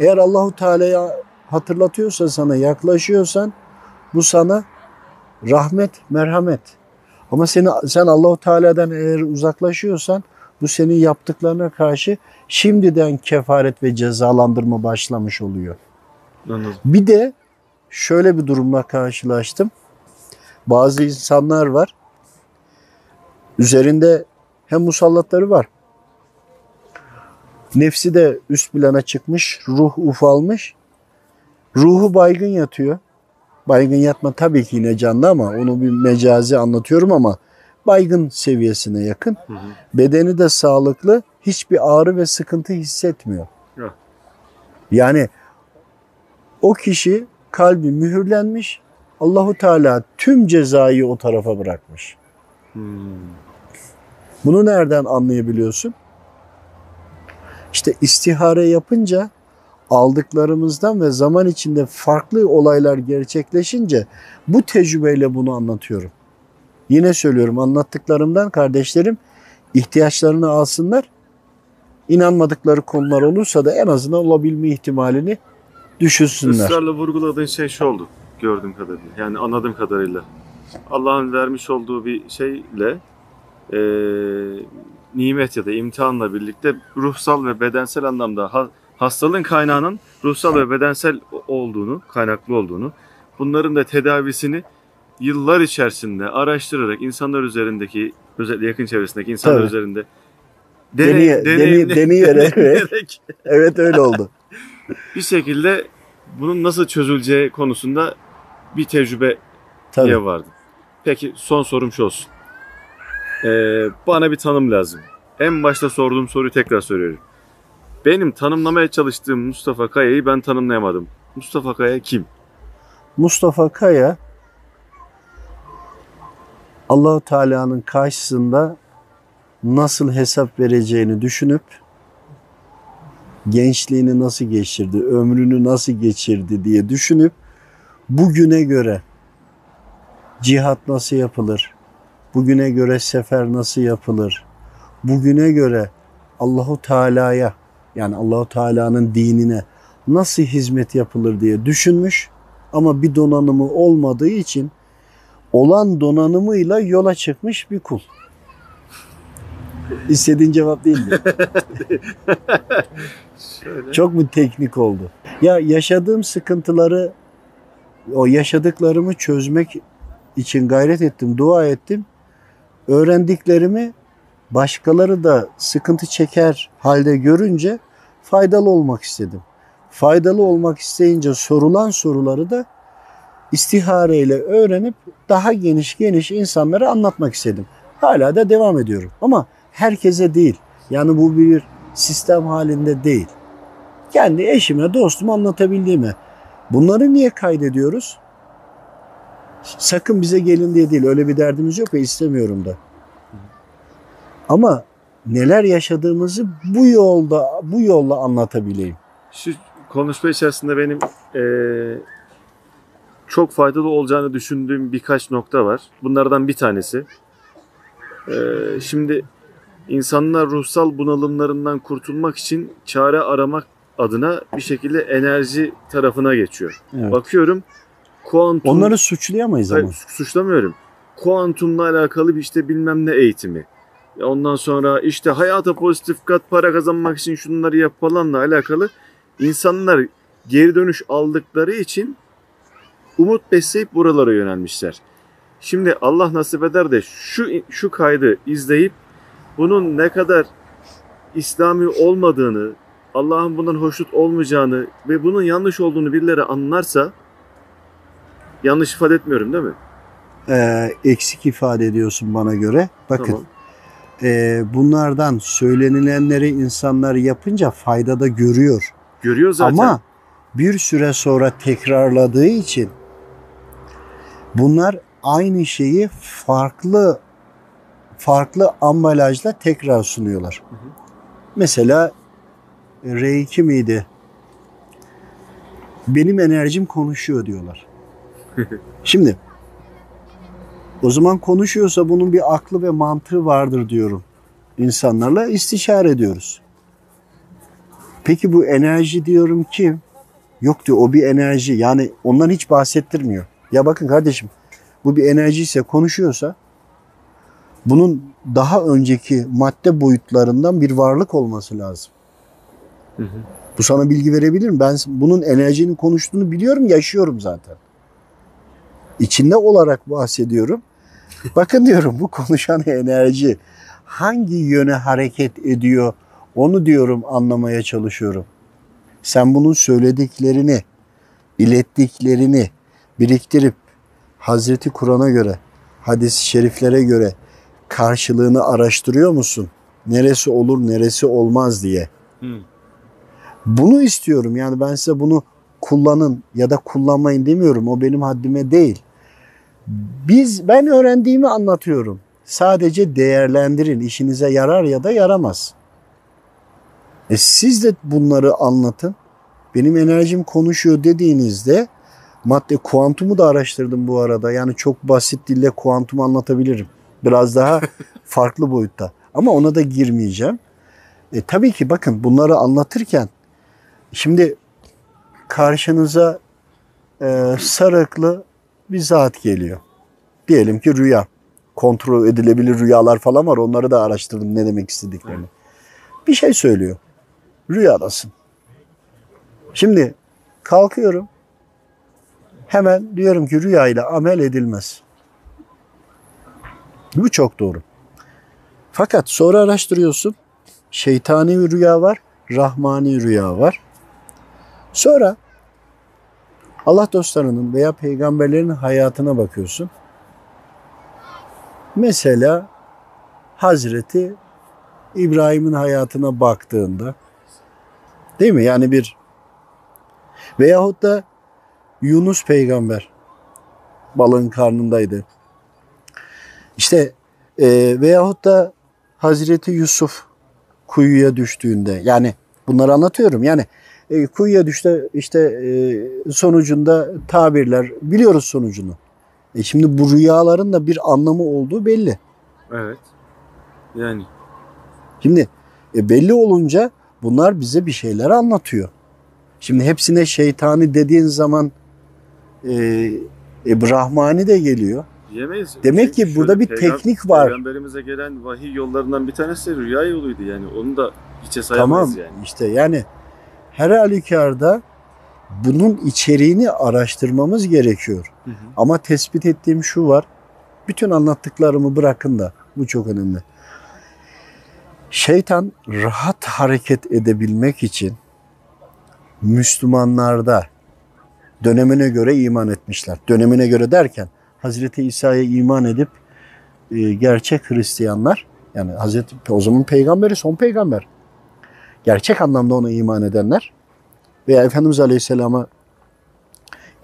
Eğer Allahu Teala'ya hatırlatıyorsa sana, yaklaşıyorsan bu sana rahmet, merhamet. Ama seni sen Allahu Teala'dan eğer uzaklaşıyorsan bu senin yaptıklarına karşı şimdiden kefaret ve cezalandırma başlamış oluyor. Anladım. Bir de şöyle bir durumla karşılaştım. Bazı insanlar var. Üzerinde hem musallatları var. Nefsi de üst plana çıkmış, ruh ufalmış. Ruhu baygın yatıyor. Baygın yatma tabii ki yine canlı ama onu bir mecazi anlatıyorum ama baygın seviyesine yakın. Hı hı. Bedeni de sağlıklı, hiçbir ağrı ve sıkıntı hissetmiyor. Yok. Yani o kişi kalbi mühürlenmiş. Allahu Teala tüm cezayı o tarafa bırakmış. Hmm. Bunu nereden anlayabiliyorsun? İşte istihare yapınca aldıklarımızdan ve zaman içinde farklı olaylar gerçekleşince bu tecrübeyle bunu anlatıyorum. Yine söylüyorum anlattıklarımdan kardeşlerim ihtiyaçlarını alsınlar. İnanmadıkları konular olursa da en azından olabilme ihtimalini düşünsünler. Israrla vurguladığın şey şu oldu gördüğüm kadarıyla. Yani anladığım kadarıyla. Allah'ın vermiş olduğu bir şeyle e, nimet ya da imtihanla birlikte ruhsal ve bedensel anlamda ha- hastalığın kaynağının ruhsal ve bedensel olduğunu, kaynaklı olduğunu, bunların da tedavisini yıllar içerisinde araştırarak insanlar üzerindeki, özellikle yakın çevresindeki insanlar Tabii. üzerinde Deneye- deney- deneyerek. deneyerek Evet öyle oldu. bir şekilde bunun nasıl çözüleceği konusunda bir tecrübe Tabii. diye vardı. Peki son sorum şu olsun. Ee, bana bir tanım lazım. En başta sorduğum soruyu tekrar soruyorum. Benim tanımlamaya çalıştığım Mustafa Kaya'yı ben tanımlayamadım. Mustafa Kaya kim? Mustafa Kaya Allahu Teala'nın karşısında nasıl hesap vereceğini düşünüp gençliğini nasıl geçirdi, ömrünü nasıl geçirdi diye düşünüp bugüne göre cihat nasıl yapılır? Bugüne göre sefer nasıl yapılır? Bugüne göre Allahu Teala'ya yani Allahu Teala'nın dinine nasıl hizmet yapılır diye düşünmüş ama bir donanımı olmadığı için olan donanımıyla yola çıkmış bir kul. İstediğin cevap değil mi? Şöyle. Çok mu teknik oldu? Ya yaşadığım sıkıntıları, o yaşadıklarımı çözmek için gayret ettim, dua ettim. Öğrendiklerimi başkaları da sıkıntı çeker halde görünce faydalı olmak istedim. Faydalı olmak isteyince sorulan soruları da istihareyle öğrenip daha geniş geniş insanlara anlatmak istedim. Hala da devam ediyorum. Ama herkese değil. Yani bu bir sistem halinde değil. Kendi eşime, dostuma anlatabildiğimi. Bunları niye kaydediyoruz? Sakın bize gelin diye değil. Öyle bir derdimiz yok ve istemiyorum da. Ama neler yaşadığımızı bu yolda bu yolla anlatabileyim. Şu konuşma içerisinde benim eee, çok faydalı olacağını düşündüğüm birkaç nokta var. Bunlardan bir tanesi. Eee, şimdi insanlar ruhsal bunalımlarından kurtulmak için çare aramak adına bir şekilde enerji tarafına geçiyor. Evet. Bakıyorum kuantum Onları suçlayamayız ama. Hayır, suçlamıyorum. Kuantumla alakalı bir işte bilmem ne eğitimi. Ya Ondan sonra işte hayata pozitif kat para kazanmak için şunları yap falanla alakalı insanlar geri dönüş aldıkları için umut besleyip buralara yönelmişler. Şimdi Allah nasip eder de şu şu kaydı izleyip bunun ne kadar İslami olmadığını, Allah'ın bundan hoşnut olmayacağını ve bunun yanlış olduğunu birileri anlarsa yanlış ifade etmiyorum değil mi? Ee, eksik ifade ediyorsun bana göre. Bakın Tamam. e, bunlardan söylenilenleri insanlar yapınca fayda da görüyor. Görüyor zaten. Ama bir süre sonra tekrarladığı için bunlar aynı şeyi farklı farklı ambalajla tekrar sunuyorlar. Hı hı. Mesela R2 miydi? Benim enerjim konuşuyor diyorlar. Şimdi o zaman konuşuyorsa bunun bir aklı ve mantığı vardır diyorum. İnsanlarla istişare ediyoruz. Peki bu enerji diyorum ki yok diyor o bir enerji. Yani ondan hiç bahsettirmiyor. Ya bakın kardeşim bu bir enerji ise konuşuyorsa bunun daha önceki madde boyutlarından bir varlık olması lazım. Hı hı. Bu sana bilgi verebilir mi? Ben bunun enerjinin konuştuğunu biliyorum, yaşıyorum zaten. İçinde olarak bahsediyorum. Bakın diyorum bu konuşan enerji hangi yöne hareket ediyor onu diyorum anlamaya çalışıyorum. Sen bunun söylediklerini, ilettiklerini biriktirip Hazreti Kur'an'a göre, hadis-i şeriflere göre karşılığını araştırıyor musun? Neresi olur, neresi olmaz diye. Hı. Bunu istiyorum. Yani ben size bunu kullanın ya da kullanmayın demiyorum. O benim haddime değil. Biz ben öğrendiğimi anlatıyorum. Sadece değerlendirin. İşinize yarar ya da yaramaz. E siz de bunları anlatın. Benim enerjim konuşuyor dediğinizde madde kuantumu da araştırdım bu arada. Yani çok basit dille kuantumu anlatabilirim. Biraz daha farklı boyutta. Ama ona da girmeyeceğim. E, tabii ki bakın bunları anlatırken şimdi karşınıza e, sarıklı bir zat geliyor. Diyelim ki rüya. Kontrol edilebilir rüyalar falan var. Onları da araştırdım ne demek istediklerini. Bir şey söylüyor. Rüyadasın. Şimdi kalkıyorum. Hemen diyorum ki rüyayla amel edilmez. Bu çok doğru. Fakat sonra araştırıyorsun. Şeytani bir rüya var, rahmani rüya var. Sonra Allah dostlarının veya peygamberlerin hayatına bakıyorsun. Mesela Hazreti İbrahim'in hayatına baktığında değil mi? Yani bir veyahut da Yunus peygamber balığın karnındaydı. İşte e, veyahut da Hazreti Yusuf kuyuya düştüğünde yani bunları anlatıyorum. Yani e, kuyuya düştü işte e, sonucunda tabirler biliyoruz sonucunu. E şimdi bu rüyaların da bir anlamı olduğu belli. Evet. Yani Şimdi e, belli olunca bunlar bize bir şeyler anlatıyor. Şimdi hepsine şeytani dediğin zaman e, Brahmani de geliyor. diyemeyiz. Demek ki burada bir teknik var. Peygamberimize gelen vahiy yollarından bir tanesi rüya yoluydu yani. Onu da hiçe sayamayız Tamam yani. işte yani her halükarda bunun içeriğini araştırmamız gerekiyor. Hı hı. Ama tespit ettiğim şu var. Bütün anlattıklarımı bırakın da bu çok önemli. Şeytan rahat hareket edebilmek için Müslümanlarda dönemine göre iman etmişler. Dönemine göre derken Hazreti İsa'ya iman edip e, gerçek Hristiyanlar yani Hazreti o zaman peygamberi son peygamber. Gerçek anlamda ona iman edenler veya Efendimiz Aleyhisselam'a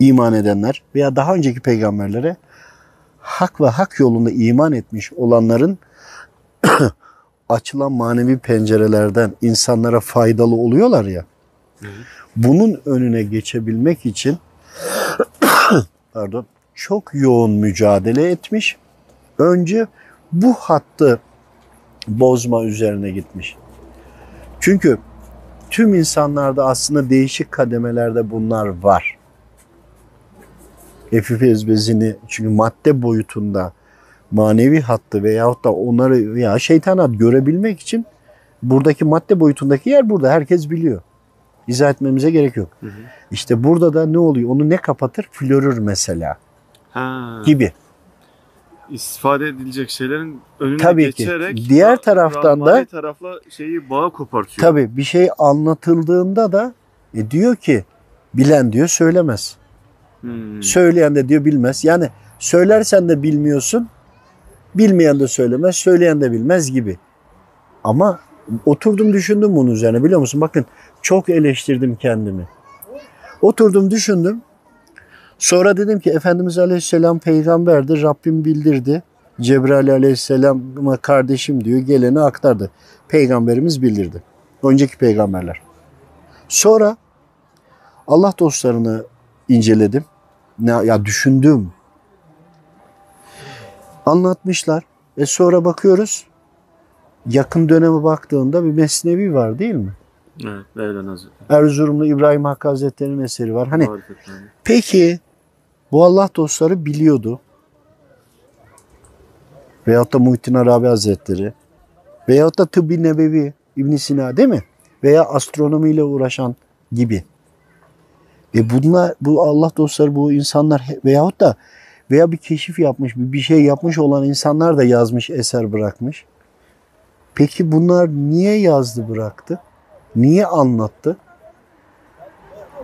iman edenler veya daha önceki peygamberlere hak ve hak yolunda iman etmiş olanların açılan manevi pencerelerden insanlara faydalı oluyorlar ya. Bunun önüne geçebilmek için pardon çok yoğun mücadele etmiş. Önce bu hattı bozma üzerine gitmiş. Çünkü tüm insanlarda aslında değişik kademelerde bunlar var. Epifiz bezini çünkü madde boyutunda manevi hattı veyahut da onları ya şeytanat görebilmek için buradaki madde boyutundaki yer burada. Herkes biliyor. İzah etmemize gerek yok. Hı hı. İşte burada da ne oluyor? Onu ne kapatır? Florür mesela Ha, gibi. istifade edilecek şeylerin önüne Tabii ki. geçerek Diğer ra- taraftan da- tarafla şeyi bağı kopartıyor. Tabii bir şey anlatıldığında da e, diyor ki bilen diyor söylemez. Hmm. Söyleyen de diyor bilmez. Yani söylersen de bilmiyorsun. Bilmeyen de söylemez, söyleyen de bilmez gibi. Ama oturdum düşündüm bunun üzerine biliyor musun? Bakın çok eleştirdim kendimi. Oturdum düşündüm. Sonra dedim ki Efendimiz Aleyhisselam peygamberdi. Rabbim bildirdi. Cebrail Aleyhisselam'a kardeşim diyor. Geleni aktardı. Peygamberimiz bildirdi. Önceki peygamberler. Sonra Allah dostlarını inceledim. Ne, ya düşündüm. Anlatmışlar. E sonra bakıyoruz. Yakın döneme baktığında bir mesnevi var değil mi? Evet. Erzurumlu İbrahim Hakkı Hazretleri'nin eseri var. Hani peki bu Allah dostları biliyordu. Veyahut da Muhittin Arabi Hazretleri. Veyahut da Tıbbi Nebevi İbn Sina değil mi? Veya astronomiyle uğraşan gibi. E bunlar, bu Allah dostları, bu insanlar veyahut da veya bir keşif yapmış, bir şey yapmış olan insanlar da yazmış, eser bırakmış. Peki bunlar niye yazdı, bıraktı? Niye anlattı?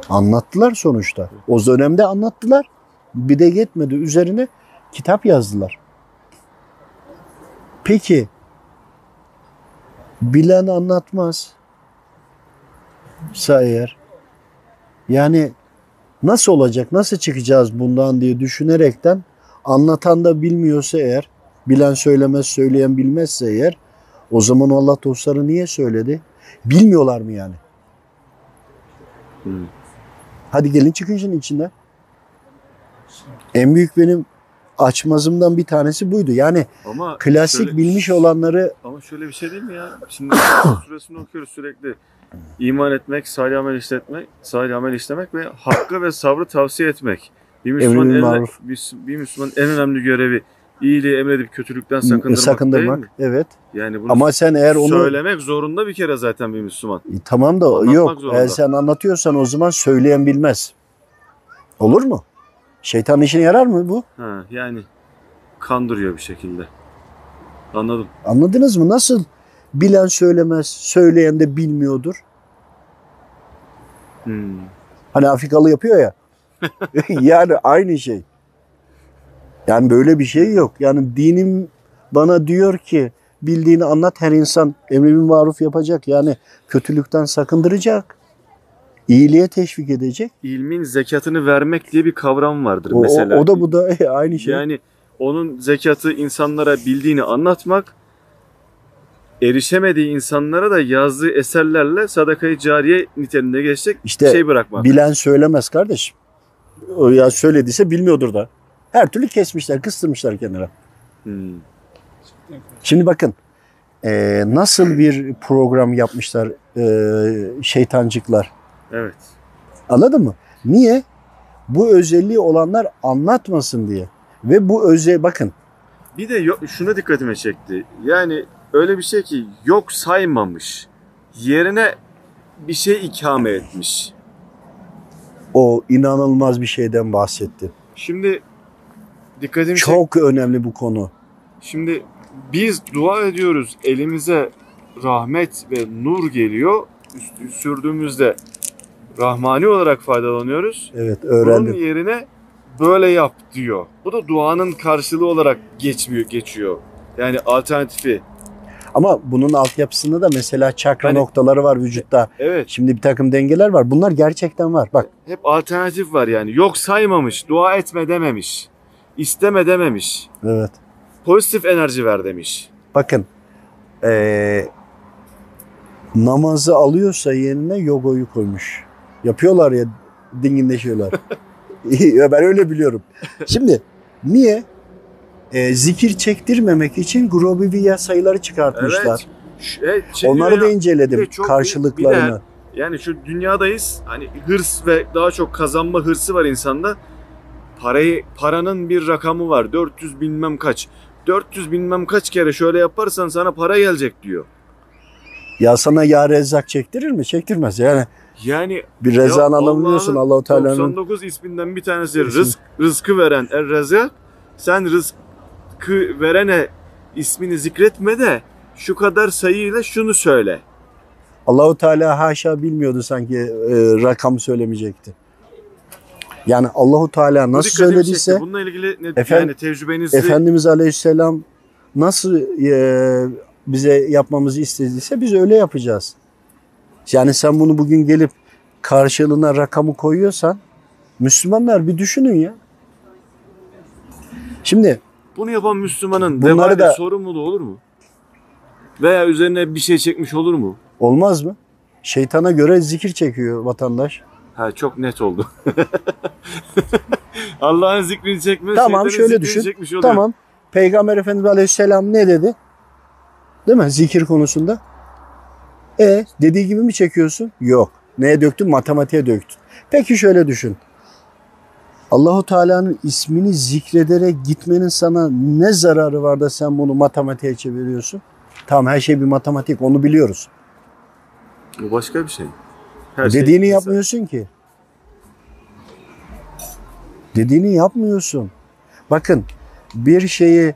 Anlattılar sonuçta. O dönemde anlattılar. Bir de yetmedi. Üzerine kitap yazdılar. Peki bilen anlatmaz. Eğer yani nasıl olacak, nasıl çıkacağız bundan diye düşünerekten anlatan da bilmiyorsa eğer, bilen söylemez, söyleyen bilmezse eğer o zaman Allah dostları niye söyledi? Bilmiyorlar mı yani? Hmm. Hadi gelin çıkın işin içinden. En büyük benim açmazımdan bir tanesi buydu. Yani Ama klasik şöyle- bilmiş olanları ama şöyle bir şey değil mi ya? Şimdi suresini okuyoruz sürekli. İman etmek, salih amel işletmek, salih amel işlemek ve hakkı ve sabrı tavsiye etmek. Bir Müslüman, en, bir, bir Müslüman en önemli görevi iyiliği emredip kötülükten sakındırmak, sakındırmak. değil mi? Evet. Yani bunu Ama sen eğer onu söylemek zorunda bir kere zaten bir Müslüman. E, tamam da Anlatmak yok. zorunda. Eğer sen anlatıyorsan o zaman söyleyen bilmez. Olur mu? Şeytan işine yarar mı bu? Ha, yani kandırıyor bir şekilde. Anladım. Anladınız mı? Nasıl bilen söylemez, söyleyen de bilmiyordur. Hmm. Hani Afrikalı yapıyor ya. yani aynı şey. Yani böyle bir şey yok. Yani dinim bana diyor ki bildiğini anlat her insan emri bil maruf yapacak. Yani kötülükten sakındıracak. İyiliğe teşvik edecek. İlmin zekatını vermek diye bir kavram vardır O, o, mesela. o da bu da e, aynı şey. Yani onun zekatı insanlara bildiğini anlatmak, erişemediği insanlara da yazdığı eserlerle sadakayı cariye niteliğinde geçecek İşte şey bırakmak. Bilen söylemez kardeşim. O ya söylediyse bilmiyordur da. Her türlü kesmişler, kıstırmışlar kenara. Hmm. Şimdi bakın e, nasıl bir program yapmışlar e, şeytancıklar. Evet. Anladın mı? Niye? Bu özelliği olanlar anlatmasın diye. Ve bu özel bakın Bir de şuna dikkatimi çekti. Yani öyle bir şey ki yok saymamış. Yerine bir şey ikame etmiş. o inanılmaz bir şeyden bahsetti. Şimdi dikkatimi çek- Çok önemli bu konu. Şimdi biz dua ediyoruz. Elimize rahmet ve nur geliyor. Üst- sürdüğümüzde rahmani olarak faydalanıyoruz. Evet Bunun öğrendim. yerine böyle yap diyor. Bu da duanın karşılığı olarak geçmiyor, geçiyor. Yani alternatifi. Ama bunun altyapısında da mesela çakra Hani- noktaları var vücutta. Evet. Şimdi bir takım dengeler var. Bunlar gerçekten var. Bak Hep alternatif var yani. Yok saymamış, dua etme dememiş. İsteme dememiş. evet. Pozitif enerji ver demiş. Bakın eee, namazı alıyorsa yerine yogoyu koymuş. Yapıyorlar ya dinginleşiyorlar. Ben öyle biliyorum. Şimdi niye? Eee, zikir çektirmemek için Grobiviya sayıları çıkartmışlar. Evet, şimdi Onları da bir inceledim de çok- karşılıklarını. Yani şu dünyadayız. Hani hırs ve daha çok kazanma hırsı var insanda. Parayı paranın bir rakamı var. 400 bilmem kaç. 400 bilmem kaç kere şöyle yaparsan sana para gelecek diyor. Ya sana ya rezzak çektirir mi? Çektirmez. Yani Yani bir rezan Allah'ın Allahu Teala'nın. 99 isminden bir tanesi İsmi. rızk, rızkı veren Er Rezzak. Sen rızkı verene ismini zikretme de şu kadar sayıyla şunu söyle. Allahu Teala haşa bilmiyordu sanki e, rakam söylemeyecekti. Yani Allahu Teala nasıl söylediyse. Bununla ilgili ne, Efendim- yani tecrübenizi Efendimiz Aleyhisselam nasıl e, bize yapmamızı istediyse biz öyle yapacağız. Yani sen bunu bugün gelip karşılığına rakamı koyuyorsan Müslümanlar bir düşünün ya. Şimdi bunu yapan Müslümanın Bunları da- sorumluluğu olur mu? Veya üzerine bir şey çekmiş olur mu? olmaz mı? Şeytana göre zikir çekiyor vatandaş. Ha çok net oldu. Allah'ın zikrini çekmez. Tamam, şöyle düşün. Tamam. Peygamber Efendimiz Aleyhisselam ne dedi? Değil mi? Zikir konusunda. E dediği gibi mi çekiyorsun? Yok. Neye döktün? Matematiğe döktün. Peki şöyle düşün. Allahu Teala'nın ismini zikrederek gitmenin sana ne zararı var da sen bunu matematiğe çeviriyorsun? Tamam her şey bir matematik onu biliyoruz. Bu başka bir şey. Her şey Dediğini insan. yapmıyorsun ki. Dediğini yapmıyorsun. Bakın bir şeyi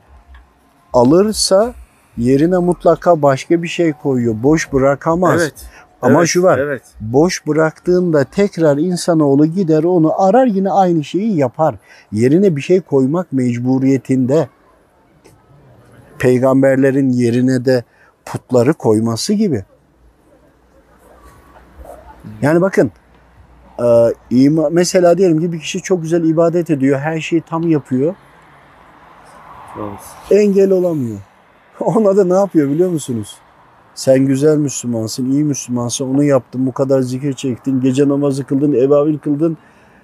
alırsa yerine mutlaka başka bir şey koyuyor. Boş bırakamaz. Evet. Ama evet, şu var. Evet. Boş bıraktığında tekrar insanoğlu gider onu arar yine aynı şeyi yapar. Yerine bir şey koymak mecburiyetinde. Peygamberlerin yerine de putları koyması gibi. Yani bakın e, mesela diyelim ki bir kişi çok güzel ibadet ediyor. Her şeyi tam yapıyor. Engel olamıyor. Ona da ne yapıyor biliyor musunuz? Sen güzel Müslümansın, iyi Müslümansın, onu yaptın, bu kadar zikir çektin, gece namazı kıldın, evavil kıldın,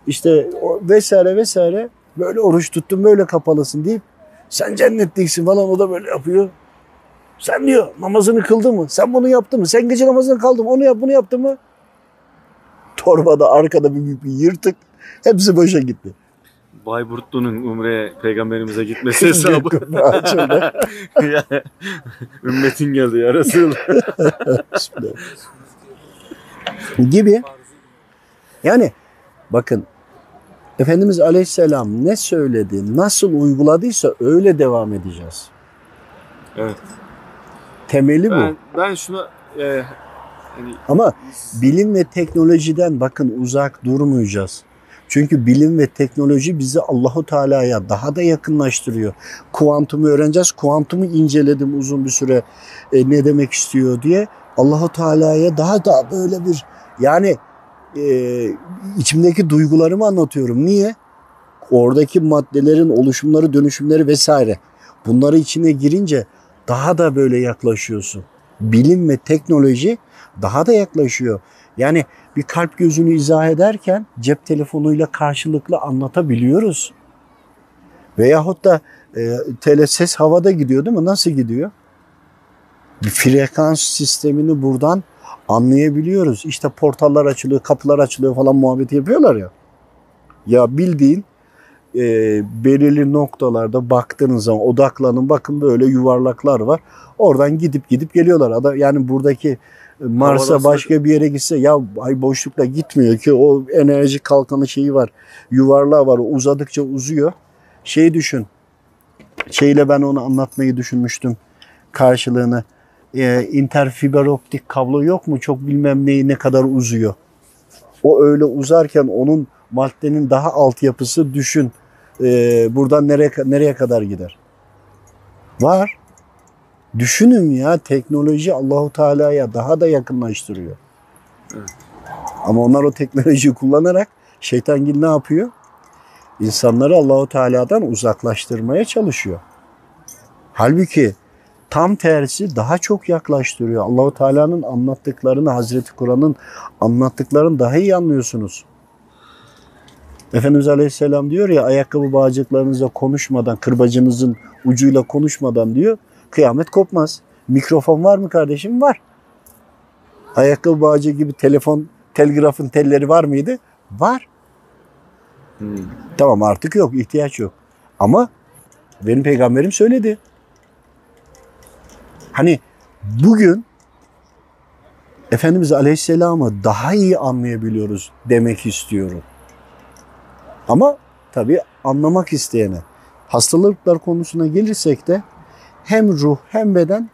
işte vesaire vesaire. Böyle oruç tuttun, böyle kapalısın deyip sen cennetliksin falan o da böyle yapıyor. Sen diyor namazını kıldın mı? Sen bunu yaptın mı? Sen gece namazını kaldın mı? Onu yap bunu yaptın mı? Torbada arkada bir, bir, bir yırtık. Hepsi boşa gitti. Bayburtlu'nun Umre'ye peygamberimize gitmesi hesabı. Açıldı. Ya, Ümmetin geldi ya Resulullah. gibi. Yani bakın Efendimiz Aleyhisselam ne söyledi, nasıl uyguladıysa öyle devam edeceğiz. Evet. Temeli bu. Ben, ben şuna e, hani Ama bilim ve teknolojiden bakın uzak durmayacağız. Çünkü bilim ve teknoloji bizi Allahu Teala'ya daha da yakınlaştırıyor. Kuantumu öğreneceğiz. Kuantumu inceledim uzun bir süre e, ne demek istiyor diye. Allahu Teala'ya daha da böyle bir yani e, içimdeki duygularımı anlatıyorum. Niye? Oradaki maddelerin oluşumları, dönüşümleri vesaire. Bunları içine girince daha da böyle yaklaşıyorsun. Bilim ve teknoloji daha da yaklaşıyor. Yani bir kalp gözünü izah ederken cep telefonuyla karşılıklı anlatabiliyoruz. Veyahut da e, tele ses havada gidiyor değil mi? Nasıl gidiyor? Bir frekans sistemini buradan anlayabiliyoruz. İşte portallar açılıyor, kapılar açılıyor falan muhabbeti yapıyorlar ya. Ya bildiğin e, belirli noktalarda baktığınız zaman odaklanın bakın böyle yuvarlaklar var. Oradan gidip gidip geliyorlar. Ada yani buradaki Mars'a başka bir yere gitse ya ay boşlukla gitmiyor ki o enerji kalkanı şeyi var. Yuvarlağı var. Uzadıkça uzuyor. Şey düşün. Şeyle ben onu anlatmayı düşünmüştüm karşılığını. Ee, interfiber optik kablo yok mu? Çok bilmem neyi ne kadar uzuyor. O öyle uzarken onun maddenin daha altyapısı düşün. Ee, buradan nereye nereye kadar gider? Var. Düşünün ya teknoloji Allahu Teala'ya daha da yakınlaştırıyor. Evet. Ama onlar o teknolojiyi kullanarak şeytan gibi ne yapıyor? İnsanları Allahu Teala'dan uzaklaştırmaya çalışıyor. Halbuki tam tersi daha çok yaklaştırıyor. Allahu Teala'nın anlattıklarını, Hazreti Kur'an'ın anlattıklarını daha iyi anlıyorsunuz. Efendimiz Aleyhisselam diyor ya ayakkabı bağcıklarınızla konuşmadan, kırbacınızın ucuyla konuşmadan diyor kıyamet kopmaz. Mikrofon var mı kardeşim? Var. Ayakkabı bağcığı gibi telefon, telgrafın telleri var mıydı? Var. Hmm. Tamam artık yok, ihtiyaç yok. Ama benim peygamberim söyledi. Hani bugün Efendimiz Aleyhisselam'ı daha iyi anlayabiliyoruz demek istiyorum. Ama tabii anlamak isteyene. Hastalıklar konusuna gelirsek de hem ruh hem beden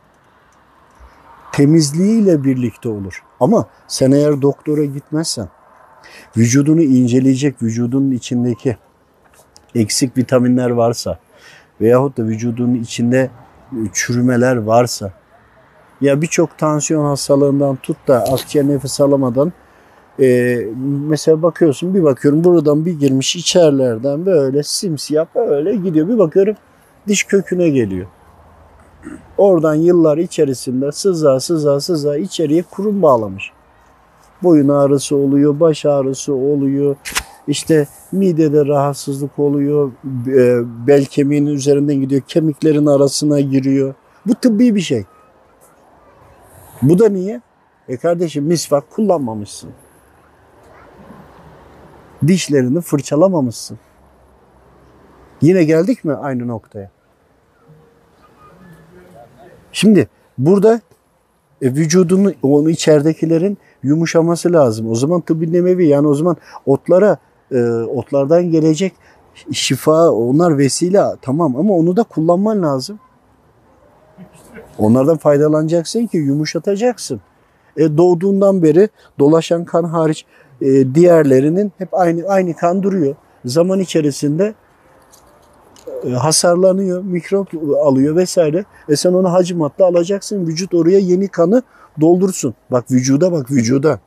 temizliğiyle birlikte olur. Ama sen eğer doktora gitmezsen, vücudunu inceleyecek, vücudunun içindeki eksik vitaminler varsa veyahut da vücudunun içinde e, çürümeler varsa ya birçok tansiyon hastalığından tut da akciğer nefes alamadan e, mesela bakıyorsun bir bakıyorum buradan bir girmiş içerlerden böyle simsiyah böyle gidiyor bir bakıyorum diş köküne geliyor. Oradan yıllar içerisinde sıza sıza sıza içeriye kurum bağlamış. Boyun ağrısı oluyor, baş ağrısı oluyor. İşte midede rahatsızlık oluyor. e, Bel kemiğinin üzerinden gidiyor. Kemiklerin arasına giriyor. Bu tıbbi bir şey. Bu da niye? E kardeşim misvak kullanmamışsın. Dişlerini fırçalamamışsın. Yine geldik mi aynı noktaya? Şimdi burada e, vücudunu, onu içeridekilerin yumuşaması lazım. O zaman tıbbi nemevi yani o zaman otlara, e, otlardan gelecek şifa, onlar vesile tamam ama onu da kullanman lazım. Onlardan faydalanacaksın ki yumuşatacaksın. E, doğduğundan beri dolaşan kan hariç e, diğerlerinin hep aynı aynı kan duruyor. Zaman içerisinde hasarlanıyor, mikrop alıyor vesaire. E sen onu hacimatla alacaksın. Vücut oraya yeni kanı doldursun. Bak vücuda bak vücuda.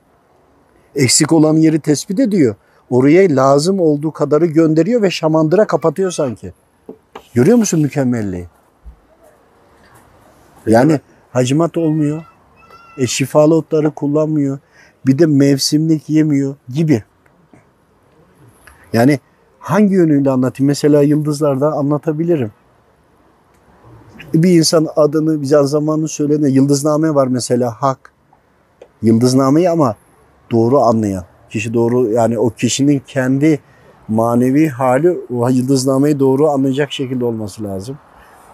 Eksik olan yeri tespit ediyor. Oraya lazım olduğu kadarı gönderiyor ve şamandıra kapatıyor sanki. Görüyor musun mükemmelliği? Yani hacimat olmuyor. E şifalı otları kullanmıyor. Bir de mevsimlik yemiyor gibi. Yani hangi yönüyle anlatayım? Mesela yıldızlarda anlatabilirim. Bir insan adını bir zamanını söylediğinde yıldızname var mesela hak. Yıldıznameyi ama doğru anlayan. Kişi doğru yani o kişinin kendi manevi hali o yıldıznameyi doğru anlayacak şekilde olması lazım.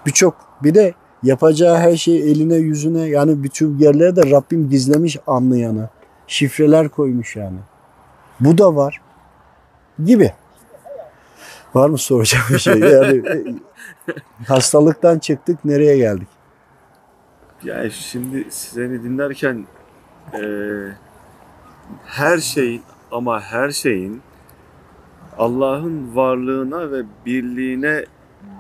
Birçok bir de yapacağı her şeyi eline yüzüne yani bütün yerlere de Rabbim gizlemiş anlayanı. Şifreler koymuş yani. Bu da var. Gibi. Var mı soracağım bir şey? Yani e, hastalıktan çıktık nereye geldik? Yani şimdi seni dinlerken eee, her şeyin ama her şeyin Allah'ın varlığına ve birliğine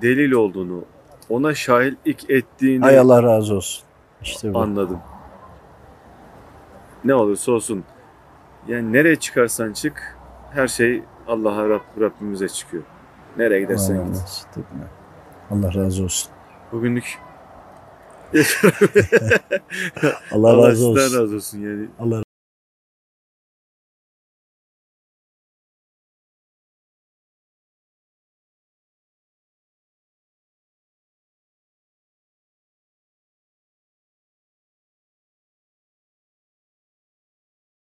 delil olduğunu, ona şahitlik ettiğini Ay Allah razı olsun. İşte bu. anladım. Ne olursa olsun. Yani nereye çıkarsan çık her şey Allah'a Rab, Rabbimize çıkıyor. Nereye gidersen Allah, git. Allah razı olsun. Bugünlük Allah razı olsun. razı olsun yani. Allah